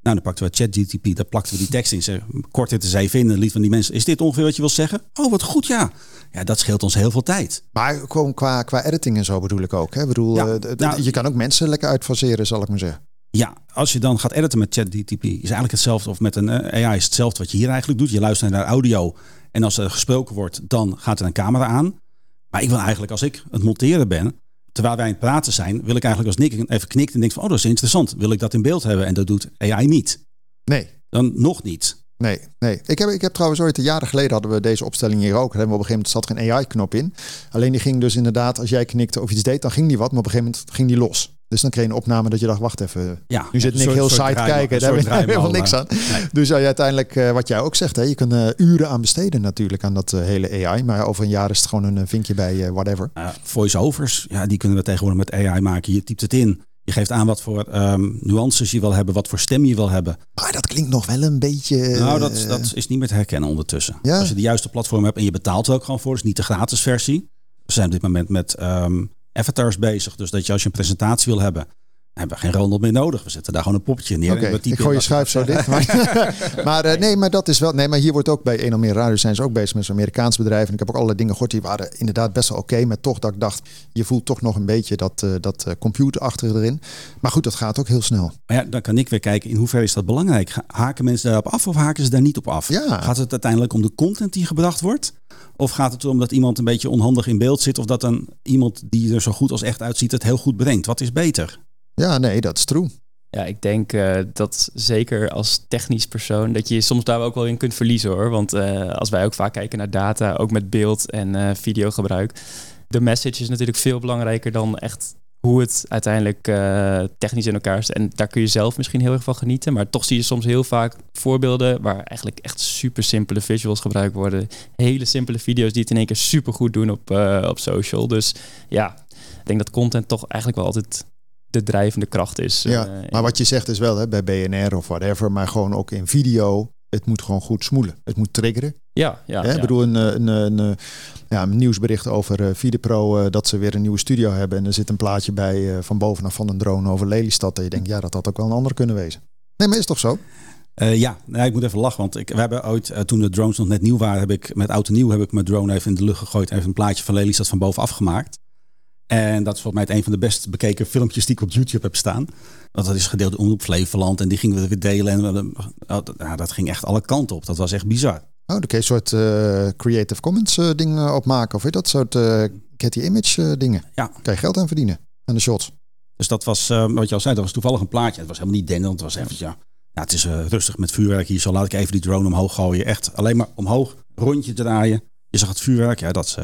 Nou, dan pakten we ChatGTP, daar plakten we die tekst in. Ze kort het eens even in liet van die mensen, is dit ongeveer wat je wil zeggen? Oh, wat goed, ja. Ja, dat scheelt ons heel veel tijd. Maar gewoon qua, qua editing en zo bedoel ik ook. Hè? Bedoel, Ja, eh, nou- je kan ook mensen lekker uitfaseren, zal ik maar zeggen. Ja, als je dan gaat editen met ChatGTP, is eigenlijk hetzelfde. Of met een eh, AI is hetzelfde wat je hier eigenlijk doet. Je luistert naar audio en als er gesproken wordt, dan gaat er een camera aan. Maar ik wil eigenlijk, als ik het monteren ben, terwijl wij aan het praten zijn, wil ik eigenlijk als Nick even knikt en denkt van, oh, dat is interessant. Wil ik dat in beeld hebben? En dat doet AI niet. Nee, Dan nog niet. nee, nee. Ik heb, ik heb trouwens ooit, jaren geleden hadden we deze opstelling hier ook. Hebben we op een gegeven moment zat er een AI-knop in. Alleen die ging dus inderdaad, als jij knikte of iets deed, dan ging die wat. Maar op een gegeven moment ging die los. Dus dan kreeg je een opname dat je dacht, wacht even. Ja, Nu zit Nick soort- heel soort saai te draaimal- kijken. Daar heb je helemaal niks aan. nee. Dus ja, je uiteindelijk, eh, wat jij ook zegt, hè, je kan eh, uren aan besteden natuurlijk aan dat eh, hele AI. Maar over een jaar is het gewoon een vinkje bij whatever. Uh, Voice-overs, ja, die kunnen we tegenwoordig met AI maken. Je typt het in. Je geeft aan wat voor ehm, nuances je wil hebben, wat voor stem je wil hebben. Maar dat klinkt nog wel een beetje... nou, dat, dat is niet meer te herkennen ondertussen. Ja. Als je de juiste platform hebt en je betaalt er ook gewoon voor, dus niet de gratis versie. We zijn op dit moment met ehm, avatars bezig. Dus dat je als je een presentatie wil hebben, hebben we geen Ronald meer nodig. We zetten daar gewoon een poppetje neer. Oké, ik gooi je schuif zo dicht. Maar, [LAUGHS] maar uh, nee, maar dat is wel. Nee, maar hier wordt ook bij een of meer radio zijn ze ook bezig met zo'n Amerikaanse bedrijven. En ik heb ook allerlei dingen gehoord die waren inderdaad best wel oké. maar toch dat ik dacht, je voelt toch nog een beetje dat, uh, dat uh, computer achter erin. Maar goed, dat gaat ook heel snel. Maar ja, dan kan ik weer kijken in hoeverre is dat belangrijk. Haken mensen daarop af of haken ze daar niet op af? Ja. Gaat het uiteindelijk om de content die gebracht wordt? Of gaat het erom dat iemand een beetje onhandig in beeld zit? Of dat dan iemand die er zo goed als echt uitziet het heel goed brengt? Wat is beter? Ja, nee, dat is true. Ja, ik denk uh, dat zeker als technisch persoon, dat je je soms daar ook wel in kunt verliezen hoor. Want uh, als wij ook vaak kijken naar data, ook met beeld en uh, videogebruik, de message is natuurlijk veel belangrijker dan echt hoe het uiteindelijk technisch in elkaar zit. En daar kun je zelf misschien heel erg van genieten. Maar toch zie je soms heel vaak voorbeelden waar eigenlijk echt super simpele visuals gebruikt worden. Hele simpele video's die het in één keer super goed doen op, op social. Dus ja, ik denk dat content toch eigenlijk wel altijd de drijvende kracht is. Ja, uh, maar wat je zegt is wel hè, bij BNR of whatever, maar gewoon ook in video. Het moet gewoon goed smoelen. Het moet triggeren. Ja, ja. Hè? ja. Ik bedoel, een, een, een, een, ja, een nieuwsbericht over uh, Videpro uh, dat ze weer een nieuwe studio hebben. En er zit een plaatje bij uh, van bovenaf van een drone over Lelystad. En je denkt, ja, dat had ook wel een ander kunnen wezen. Nee, maar is toch zo? Uh, ja, nou, ik moet even lachen, want ik, we hebben ooit, uh, toen de drones nog net nieuw waren, heb ik met oud en nieuw heb ik mijn drone even in de lucht gegooid, even een plaatje van Lelystad van bovenaf gemaakt. En dat is volgens mij een van de best bekeken filmpjes die ik op YouTube heb staan. Want dat is gedeeld in Omroep Flevoland en die gingen we weer delen. En ja, dat ging echt alle kanten op. Dat was echt bizar. Oh, dan kun je een soort uh, Creative Commons uh, ding opmaken. Of weet dat soort uh, Getty Image dingen. Ja. Kan je geld aan verdienen. Aan de shots. Dus dat was, wat je al zei, dat was toevallig een plaatje. Het was helemaal niet dennend. Het was even, ja, ja het is rustig met vuurwerk hier. Zo laat ik even die drone omhoog gooien. Echt alleen maar omhoog, rondje draaien. Je zag het vuurwerk. Ja, dat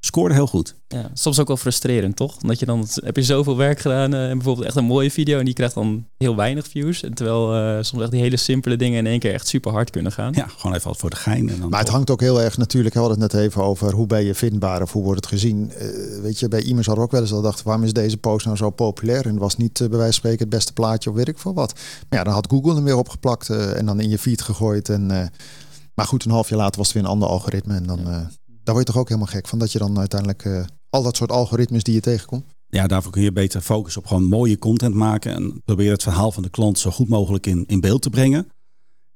scoorde heel goed. Ja, soms ook wel frustrerend, toch? Omdat je dan heb je zoveel werk gedaan uh, en bijvoorbeeld echt een mooie video en die krijgt dan heel weinig views. En terwijl uh, soms echt die hele simpele dingen in één keer echt super hard kunnen gaan. Ja, gewoon even wat voor de gein. En dan maar het hangt ook heel erg natuurlijk. We hadden het net even over hoe ben je vindbaar of hoe wordt het gezien. Uh, weet je, bij iemand hadden ook wel eens al gedacht, waarom is deze post nou zo populair? En was niet bij wijze van spreken het beste plaatje of weet ik veel wat. Maar ja, dan had Google hem weer opgeplakt en dan in je feed gegooid. En, maar goed, een half jaar later was het weer een ander algoritme en dan. Ja daar word je toch ook helemaal gek van dat je dan uiteindelijk uh, al dat soort algoritmes die je tegenkomt. Ja, daarvoor kun je beter focussen op gewoon mooie content maken en proberen het verhaal van de klant zo goed mogelijk in, in beeld te brengen.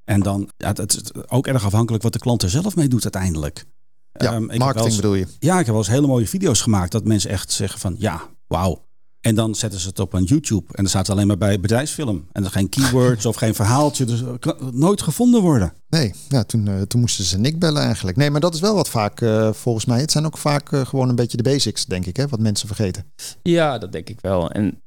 En dan, ja, het is ook erg afhankelijk wat de klant er zelf mee doet uiteindelijk. Ja, um, marketing eens, bedoel je? Ja, ik heb wel eens hele mooie video's gemaakt dat mensen echt zeggen van ja, wauw. En dan zetten ze het op een YouTube en dan staat het alleen maar bij bedrijfsfilm. En er geen keywords of geen verhaaltje, dus kan nooit gevonden worden. Nee, ja, toen, uh, toen moesten ze Nick bellen eigenlijk. Nee, maar dat is wel wat vaak uh, volgens mij. Het zijn ook vaak uh, gewoon een beetje de basics, denk ik, hè, wat mensen vergeten. Ja, dat denk ik wel. En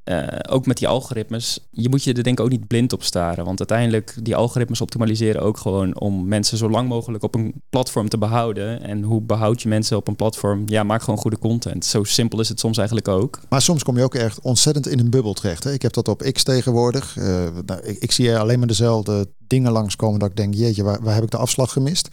ook met die algoritmes, je moet je er denk ik ook niet blind op staren. Want uiteindelijk, die algoritmes optimaliseren ook gewoon om mensen zo lang mogelijk op een platform te behouden. En hoe behoud je mensen op een platform? Ja, maak gewoon goede content. Zo simpel is het soms eigenlijk ook. Maar soms kom je ook echt ontzettend in een bubbel terecht. Hè? Ik heb dat op X tegenwoordig. nou, ik, ik zie alleen maar dezelfde dingen langskomen dat ik denk, jeetje, waar, waar heb ik de afslag gemist?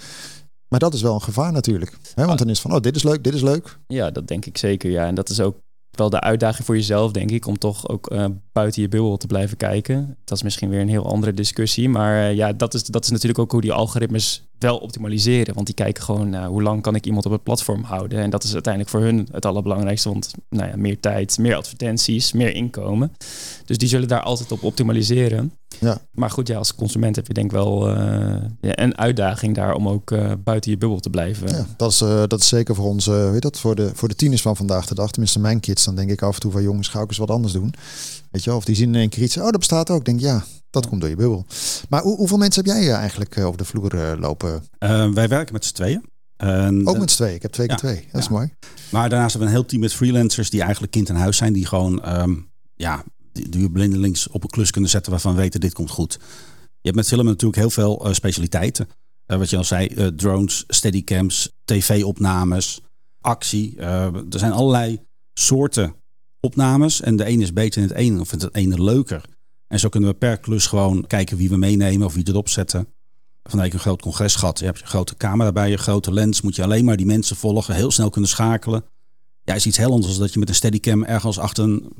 Maar dat is wel een gevaar natuurlijk. Hè? Want dan is van, oh, dit is leuk, dit is leuk. Ja, dat denk ik zeker. Ja, en dat is ook wel de uitdaging voor jezelf, denk ik, om toch ook uh, buiten je bubbel te blijven kijken. Dat is misschien weer een heel andere discussie. Maar uh, ja, dat is, dat is natuurlijk ook hoe die algoritmes wel optimaliseren. Want die kijken gewoon uh, hoe lang kan ik iemand op het platform houden. En dat is uiteindelijk voor hun het allerbelangrijkste. Want nou ja, meer tijd, meer advertenties, meer inkomen. Dus die zullen daar altijd op optimaliseren. Ja. Maar goed, ja, als consument heb je denk ik wel uh, ja, een uitdaging daar om ook uh, buiten je bubbel te blijven. Ja, dat, is, uh, dat is zeker voor ons, weet dat, voor de, voor de tieners van vandaag de dag. Tenminste, mijn kids, dan denk ik af en toe van jongens, ga ik eens wat anders doen. Weet je, of die zien in één keer iets, oh, dat bestaat ook. Denk ja, dat komt door je bubbel. Maar hoe, hoeveel mensen heb jij eigenlijk over de vloer lopen? wij werken met z'n tweeën. En, ook met z'n tweeën. Ik heb twee keer ja, twee. Dat is mooi. Maar daarnaast hebben we een heel team met freelancers die eigenlijk kind in huis zijn. Die gewoon, um, ja, die, die blindelings op een klus kunnen zetten waarvan we weten dit komt goed. Je hebt met filmen natuurlijk heel veel uh, specialiteiten. Uh, wat je al zei, uh, drones, steadycams, tv-opnames, actie. er zijn allerlei soorten opnames. En de ene is beter in het ene of het ene leuker. En zo kunnen we per klus gewoon kijken wie we meenemen of wie erop zetten. Vanuit een groot congres gehad. Je hebt een grote camera bij je, grote lens. Moet je alleen maar die mensen volgen, heel snel kunnen schakelen. Ja, is iets heel anders dan dat je met een steadycam ergens achter een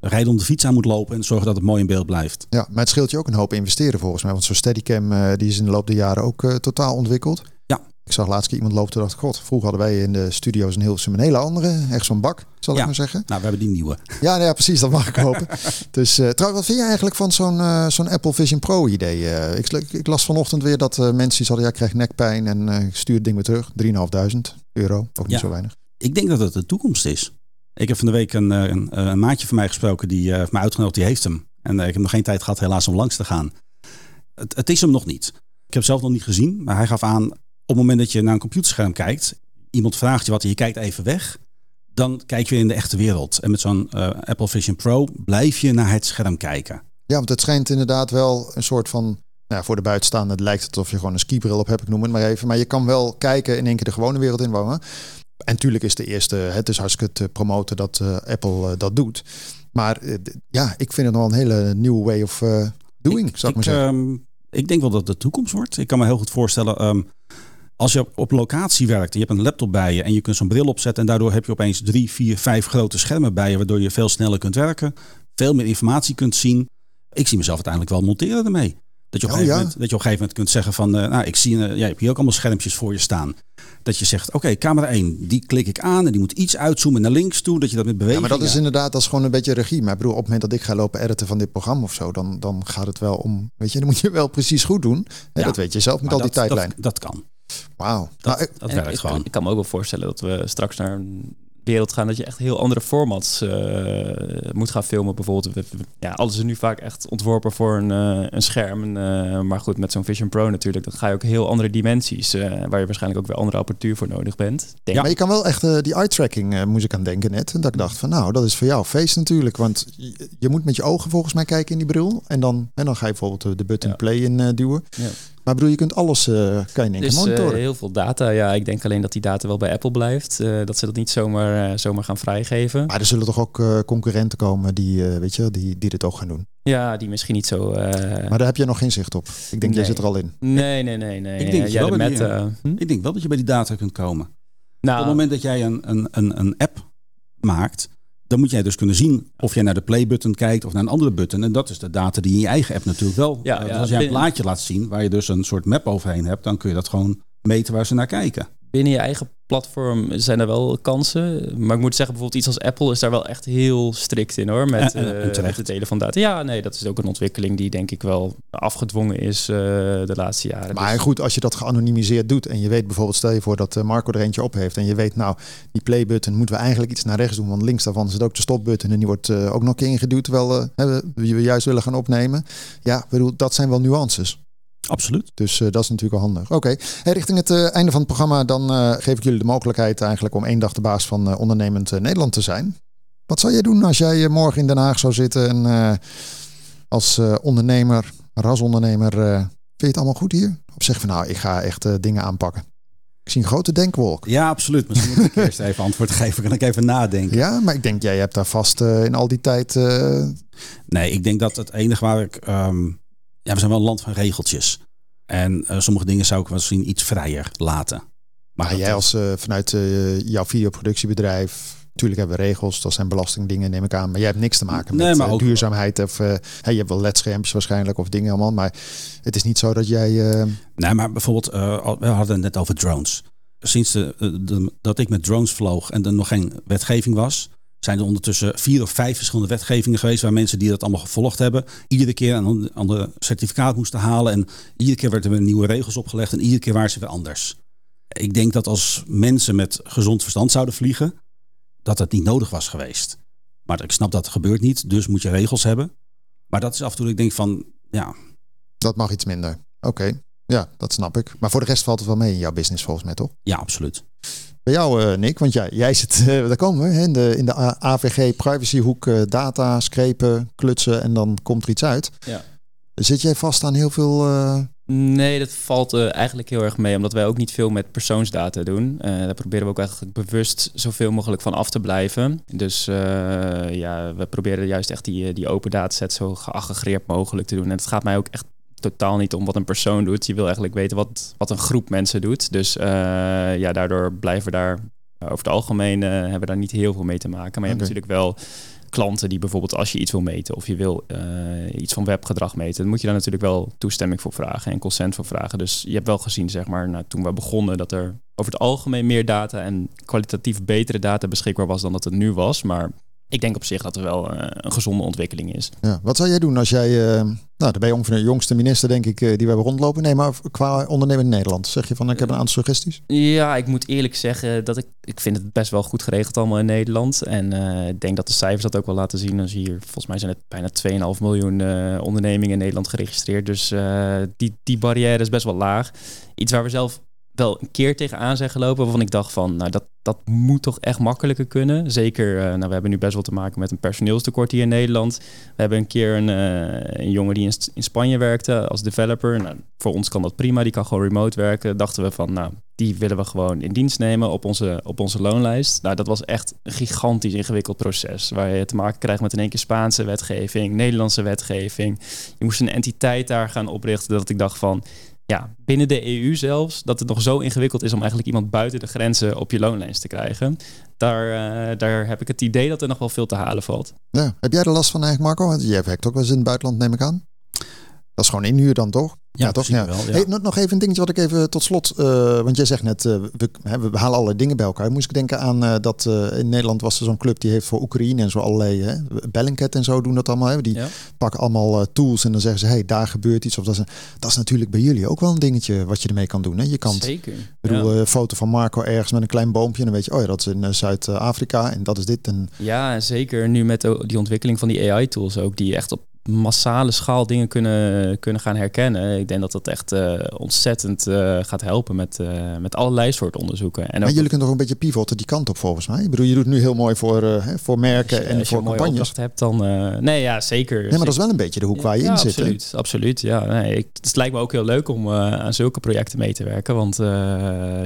rijden om de fiets aan moet lopen en zorgen dat het mooi in beeld blijft. Ja, maar het scheelt je ook een hoop investeren volgens mij. Want zo'n Steadicam uh, die is in de loop der jaren ook uh, totaal ontwikkeld. Ik zag laatst keer iemand lopen, toen dacht god, vroeger hadden wij in de studio's een heel een hele andere, echt zo'n bak, zal Ja. ik maar zeggen. Nou, we hebben die nieuwe. Ja, nou ja, precies, dat mag ik [LAUGHS] hopen. dus uh, trouwens, wat vind je eigenlijk van zo'n uh, zo'n Apple Vision Pro idee? Uh, ik, ik, las vanochtend weer dat mensen die hadden, ja, ik krijg nekpijn en ik stuur het ding weer terug. 3.500 euro, ook niet Ja. zo weinig. Ik denk dat het de toekomst is. Ik heb van de week een, een, een maatje van mij gesproken die heeft mij uitgenodigd, die heeft hem. En ik heb nog geen tijd gehad helaas om langs te gaan. Het, het is hem nog niet. Ik heb zelf nog niet gezien, maar hij gaf aan het moment dat je naar een computerscherm kijkt, iemand vraagt je wat en je kijkt even weg, dan kijk je in de echte wereld. En met zo'n uh, Apple Vision Pro blijf je naar het scherm kijken. Ja, want het schijnt inderdaad wel een soort van. Nou, ja, voor de buitenstaande lijkt het of je gewoon een skibril op hebt, ik noem het maar even. Maar je kan wel kijken in één keer de gewone wereld inwonen. En tuurlijk is de eerste, het is hartstikke te promoten dat uh, Apple uh, dat doet. Maar uh, ja, ik vind het nog een hele nieuwe way of doing, ik, zou ik, maar zeggen. Um, ik denk wel dat het de toekomst wordt. Ik kan me heel goed voorstellen, um, als je op, op locatie werkt en je hebt een laptop bij je en je kunt zo'n bril opzetten en daardoor heb je opeens drie, vier, vijf grote schermen bij je, waardoor je veel sneller kunt werken, veel meer informatie kunt zien. Ik zie mezelf uiteindelijk wel monteren ermee. Dat je op, Oh, een, gegeven ja. moment, dat je op een gegeven moment kunt zeggen van, uh, nou ik zie, uh, ja, je hebt hier ook allemaal schermpjes voor je staan. Dat je zegt, oké, okay, camera 1, die klik ik aan en die moet iets uitzoomen naar links toe, dat je dat met beweging... Ja, maar dat is inderdaad, dat is gewoon een beetje regie. Maar ik bedoel, op het moment dat ik ga lopen editen van dit programma of zo, dan, dan gaat het wel om, weet je, dan moet je wel precies goed doen. Ja, dat weet je zelf met al die tijdlijn. Dat, dat kan. Wauw. Dat, Nou, dat werkt ik, gewoon. Ik kan me ook wel voorstellen dat we straks naar een wereld gaan dat je echt heel andere formats uh, moet gaan filmen. Bijvoorbeeld, we, we, ja, alles is nu vaak echt ontworpen voor een, uh, een scherm. En, uh, maar goed, met zo'n Vision Pro natuurlijk, dan ga je ook heel andere dimensies, uh, waar je waarschijnlijk ook weer andere apparatuur voor nodig bent. ja, Denk maar je kan wel echt uh, die eye tracking uh, moest ik aan denken net. En dat ik dacht van nou, dat is voor jou feest natuurlijk. Want je, je moet met je ogen volgens mij kijken in die bril. En dan, en dan ga je bijvoorbeeld de button Ja. play in uh, duwen. Ja. Maar bedoel, je kunt alles uh, kan je keer Dus eh, monitoren. heel veel data. Ja, ik denk alleen dat die data wel bij Apple blijft. Eh, dat ze dat niet zomaar, eh, zomaar gaan vrijgeven. Maar er zullen toch ook uh, concurrenten komen die, uh, weet je, die, die dit ook gaan doen. Ja, die misschien niet zo. eh, Maar daar heb je nog geen zicht op. Ik denk, jij zit er al in. Nee, nee, nee, nee. Ik denk dat je ja, wel die, Meta. Hm? Ik denk wel dat je bij die data kunt komen. Nou, Op het moment dat jij een, een, een, een app maakt, dan moet jij dus kunnen zien of jij naar de play-button kijkt of naar een andere button. En dat is de data die in je eigen app natuurlijk wel. Ja, dus ja, als jij een plaatje laat zien waar je dus een soort map overheen hebt, dan kun je dat gewoon meten waar ze naar kijken. binnen je eigen platform zijn er wel kansen. Maar ik moet zeggen, bijvoorbeeld iets als Apple is daar wel echt heel strikt in hoor. Met, En- en- en terecht. met het delen van data. Ja, nee, dat is ook een ontwikkeling die denk ik wel afgedwongen is eh, de laatste jaren. Maar Dus- goed, als je dat geanonimiseerd doet en je weet bijvoorbeeld, stel je voor dat eh, Marco er eentje op heeft en je weet nou, die playbutton moeten we eigenlijk iets naar rechts doen, want links daarvan zit ook de stopbutton en die wordt eh, ook nog een keer ingeduwd terwijl we, we juist willen gaan opnemen. Ja, bedoel, dat zijn wel nuances. Absoluut. Dus eh, dat is natuurlijk wel handig. Oké, Hey, richting het eh, einde van het programma, dan eh, geef ik jullie de mogelijkheid eigenlijk om één dag de baas van ondernemend Nederland te zijn. Wat zou jij doen als jij morgen in Den Haag zou zitten en als ondernemer, rasondernemer, vind je het allemaal goed hier? Of zeg je van nou, ik ga echt dingen aanpakken? Ik zie een grote denkwolk. Ja, absoluut. Misschien moet ik [LAUGHS] eerst even antwoord geven. Kan ik even nadenken. Ja, maar ik denk jij hebt daar vast in al die tijd. Nee, ik denk dat het enige waar ik... ehm, ja, we zijn wel een land van regeltjes. En eh, sommige dingen zou ik misschien iets vrijer laten. Maar jij is- als eh, vanuit eh, jouw videoproductiebedrijf, natuurlijk hebben we regels, dat zijn belastingdingen, neem ik aan. Maar jij hebt niks te maken met eh, ook- duurzaamheid. Of, eh, hè, je hebt wel ledschermpjes waarschijnlijk of dingen allemaal. Maar het is niet zo dat jij. eh, Nee, maar bijvoorbeeld, eh, we hadden het net over drones. Sinds de, eh, de- dat ik met drones vloog en er nog geen wetgeving was, zijn er ondertussen vier of vijf verschillende wetgevingen geweest waar mensen die dat allemaal gevolgd hebben, iedere keer een ander certificaat moesten halen. En iedere keer werden er nieuwe regels opgelegd en iedere keer waren ze weer anders. Ik denk dat als mensen met gezond verstand zouden vliegen, dat dat niet nodig was geweest. Maar ik snap dat het gebeurt niet, dus moet je regels hebben. Maar dat is af en toe, ik denk van, ja, dat mag iets minder. Oké, ja, dat snap ik. Maar voor de rest valt het wel mee in jouw business volgens mij, toch? ja, absoluut. Bij jou, eh, Nick, want ja, jij zit, eh, daar komen we, hè, in de, in de A- AVG privacyhoek, eh, data, screpen, klutsen en dan komt er iets uit. Ja. Zit jij vast aan heel veel... Nee, dat valt eigenlijk heel erg mee, omdat wij ook niet veel met persoonsdata doen. Eh, daar proberen we ook eigenlijk bewust zoveel mogelijk van af te blijven. Dus ja, we proberen juist echt die, die open dataset zo geaggregeerd mogelijk te doen. En het gaat mij ook echt totaal niet om wat een persoon doet. Je wil eigenlijk weten wat, wat een groep mensen doet. Dus eh, ja, daardoor blijven we daar over het algemeen eh, hebben we daar niet heel veel mee te maken. Maar je hebt natuurlijk wel klanten die bijvoorbeeld als je iets wil meten of je wil iets van webgedrag meten, dan moet je daar natuurlijk wel toestemming voor vragen en consent voor vragen. Dus je hebt wel gezien, zeg maar, nou, toen we begonnen, dat er over het algemeen meer data en kwalitatief betere data beschikbaar was dan dat het nu was. Maar ik denk op zich dat er wel uh, een gezonde ontwikkeling is. Ja, wat zou jij doen als jij, uh, nou, dan ben je ongeveer de jongste minister, denk ik, uh, die we hebben rondlopen. Nee, maar qua ondernemer in Nederland, zeg je van, ik heb een aantal suggesties? Ja, ik moet eerlijk zeggen dat ik, ik vind het best wel goed geregeld allemaal in Nederland. En ik denk dat de cijfers dat ook wel laten zien. Als hier, volgens mij zijn het bijna 2,5 miljoen ondernemingen in Nederland geregistreerd. Dus die, die barrière is best wel laag. Iets waar we zelf wel een keer tegenaan zijn gelopen waarvan ik dacht van, nou dat, dat moet toch echt makkelijker kunnen. Zeker, uh, nou we hebben nu best wel te maken met een personeelstekort hier in Nederland. We hebben een keer een, uh, een jongen die in, in, Spanje werkte als developer. Nou, voor ons kan dat prima, die kan gewoon remote werken. Dachten we van, nou die willen we gewoon in dienst nemen op onze, op onze loonlijst. Nou dat was echt een gigantisch ingewikkeld proces. Waar je te maken krijgt met in één keer Spaanse wetgeving, Nederlandse wetgeving. Je moest een entiteit daar gaan oprichten dat ik dacht van ja, binnen de EU zelfs, dat het nog zo ingewikkeld is om eigenlijk iemand buiten de grenzen op je loonlijst te krijgen. Daar, uh, daar heb ik het idee dat er nog wel veel te halen valt. Heb jij er last van eigenlijk, Marco? Want jij werkt ook wel eens in het buitenland, neem ik aan. Dat is gewoon inhuur dan toch? Ja, toch? Ja. Wel, ja. Hey, nog even een dingetje wat ik even tot slot. Uh, want jij zegt net, uh, we, hè, we halen allerlei dingen bij elkaar. Moest ik denken aan uh, dat in Nederland was er zo'n club die heeft voor Oekraïne en zo allerlei. Hè, Bellingcat en zo doen dat allemaal. Hè. Die pakken allemaal tools en dan zeggen ze: hey, daar gebeurt iets. Of dat, is, dat is natuurlijk bij jullie ook wel een dingetje wat je ermee kan doen. Hè. Je kan. Zeker. Ik bedoel, een foto van Marco ergens met een klein boompje. En dan weet je, oh ja, dat is in Zuid-Afrika en dat is dit. En... Ja, zeker. Nu met die ontwikkeling van die AI-tools ook, die echt op massale schaal dingen kunnen, kunnen gaan herkennen. Ik denk dat dat echt uh, ontzettend uh, gaat helpen met, uh, met allerlei soorten onderzoeken. En maar jullie kunnen toch een beetje pivoten die kant op volgens mij? Ik bedoel, je doet nu heel mooi voor, voor merken je, en als voor je campagnes. Als je hebt dan... nee, ja, zeker. Nee, maar dat is wel een beetje de hoek waar je ja, in zit. Absoluut, hè? absoluut. Ja, nee, ik, het lijkt me ook heel leuk om aan zulke projecten mee te werken. Want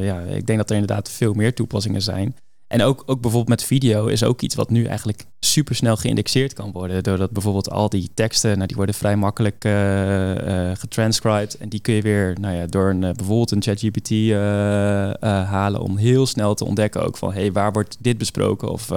ja, ik denk dat er inderdaad veel meer toepassingen zijn. En ook, ook bijvoorbeeld met video is ook iets wat nu eigenlijk super snel geïndexeerd kan worden. Doordat bijvoorbeeld al die teksten, nou, die worden vrij makkelijk uh, uh, getranscribed. En die kun je weer nou ja, door een, uh, bijvoorbeeld een ChatGPT halen om heel snel te ontdekken ook van hé, hey, waar wordt dit besproken? Of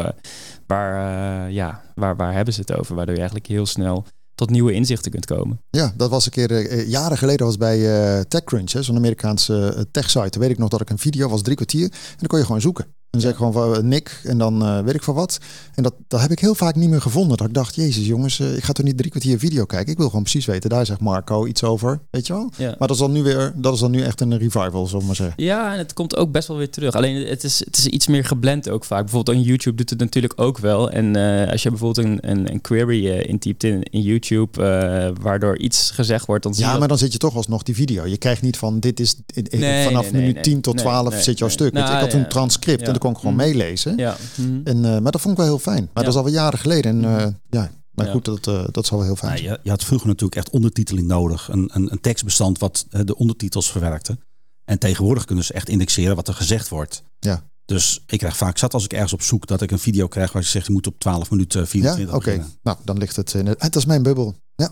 waar, ja, waar, waar hebben ze het over? Waardoor je eigenlijk heel snel tot nieuwe inzichten kunt komen. Ja, dat was een keer jaren geleden was bij TechCrunch, zo'n Amerikaanse tech-site. Toen weet ik nog dat ik een video was drie kwartier en dan kon je gewoon zoeken. En zeg gewoon van Nick en dan uh, weet ik van wat. En dat, dat heb ik heel vaak niet meer gevonden. Dat ik dacht, jezus jongens, uh, ik ga toch niet drie kwartier video kijken. Ik wil gewoon precies weten. Daar zegt Marco iets over, weet je wel. Ja. Maar dat is dan nu weer, dat is dan nu echt een revival, zullen maar zeggen. Ja, en het komt ook best wel weer terug. Alleen het is, het is iets meer geblend ook vaak. Bijvoorbeeld on YouTube doet het natuurlijk ook wel. En uh, als je bijvoorbeeld een, een, een query intypt in, in YouTube, waardoor iets gezegd wordt, dan ja, maar dan zit je toch alsnog die video. Je krijgt niet van dit is in, in, nee, vanaf nee, minuut nee, 10 tot 12 nee, zit jouw stuk. Nou, ik had ja. een transcript Ja. Dan kon ik gewoon Mhm. meelezen. Ja. Mhm. En, uh, maar dat vond ik wel heel fijn. Maar Ja. dat is alweer jaren geleden. En uh, ja, maar Ja. goed, dat, uh, dat zal wel heel fijn zijn. je, je had vroeger natuurlijk echt ondertiteling nodig. Een, een, een tekstbestand wat eh, de ondertitels verwerkte. En tegenwoordig kunnen ze echt indexeren wat er gezegd wordt. Ja. Dus ik krijg vaak zat als ik ergens op zoek dat ik een video krijg waar ze zegt je moet op 12 minuten Ja, 24 oké. Nou, dan ligt het in het. Het is mijn bubbel. Ja.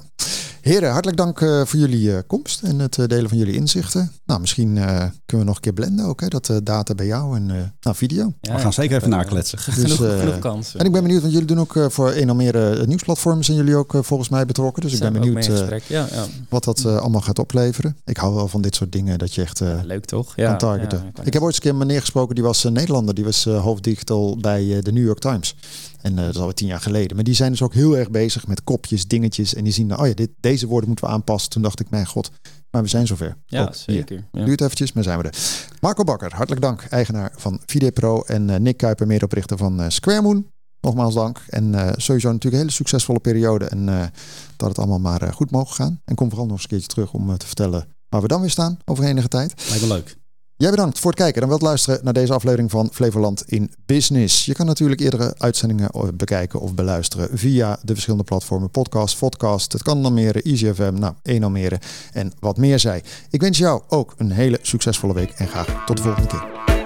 Heren, hartelijk dank eh, voor jullie eh, komst en het eh, delen van jullie inzichten. Nou, misschien eh, kunnen we nog een keer blenden ook, hè? Dat data bij jou en eh, nou, video. Ja, We gaan zeker even nakletsen. Genoeg, Dus, eh, genoeg kansen. En ik ben benieuwd, want jullie doen ook eh, voor een of meer eh, nieuwsplatformen zijn jullie ook volgens mij betrokken. Dus ik ben benieuwd eh. Ja, ja. wat dat allemaal gaat opleveren. Ik hou wel van dit soort dingen, dat je echt eh, Ja, leuk toch? Ja, kan targeten. ik heb ooit eens een keer een meneer gesproken, die was Nederlander. Die was hoofddigital bij eh, de New York Times. En eh, dat is alweer tien jaar geleden. Maar die zijn dus ook heel erg bezig met kopjes, dingetjes. En die zien, oh ja, dit, deze woorden moeten we aanpassen. Toen dacht ik, mijn god, maar we zijn zover. Ja, Oh, zeker. Ja. Duurt eventjes, maar zijn we er. Marco Bakker, hartelijk dank. Eigenaar van Videpro. En eh, Nick Kuiper, medeoprichter van eh Square Moon. Nogmaals dank. En sowieso natuurlijk een hele succesvolle periode. En dat het allemaal maar goed mogen gaan. En kom vooral nog eens een keertje terug om te vertellen waar we dan weer staan over enige tijd. Lijkt me leuk. Jij bedankt voor het kijken en wilt luisteren naar deze aflevering van Flevoland in Business. Je kan natuurlijk eerdere uitzendingen eh, bekijken of beluisteren via de verschillende platformen. Podcast, podcast, het kan Almere, EasyFM, nou, 1 Almere en wat meer zij. Ik wens jou ook een hele succesvolle week en graag tot de volgende keer.